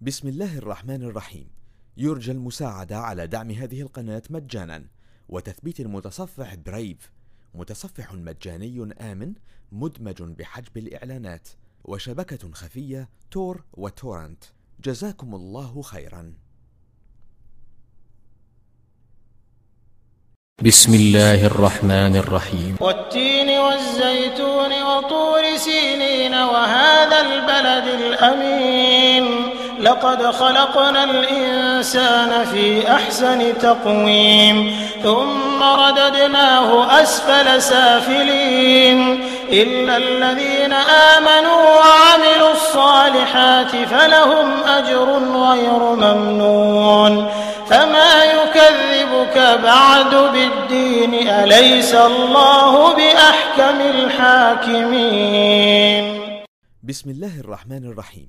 بسم الله الرحمن الرحيم. يرجى المساعدة على دعم هذه القناة مجانا. وتثبيت المتصفح برايف متصفح مجاني آمن مدمج بحجب الإعلانات. وشبكة خفية تور وتورنت. جزاكم الله خيرا. بسم الله الرحمن الرحيم. والتين والزيتون وطور سينين وهذا البلد الأمين. لقد خلقنا الإنسان في أحسن تقويم ثم رددناه أسفل سافلين. إلا الذين آمنوا وعملوا الصالحات فلهم أجر غير ممنون. فما يكذبك بعد بالدين أليس الله بأحكم الحاكمين؟ بسم الله الرحمن الرحيم.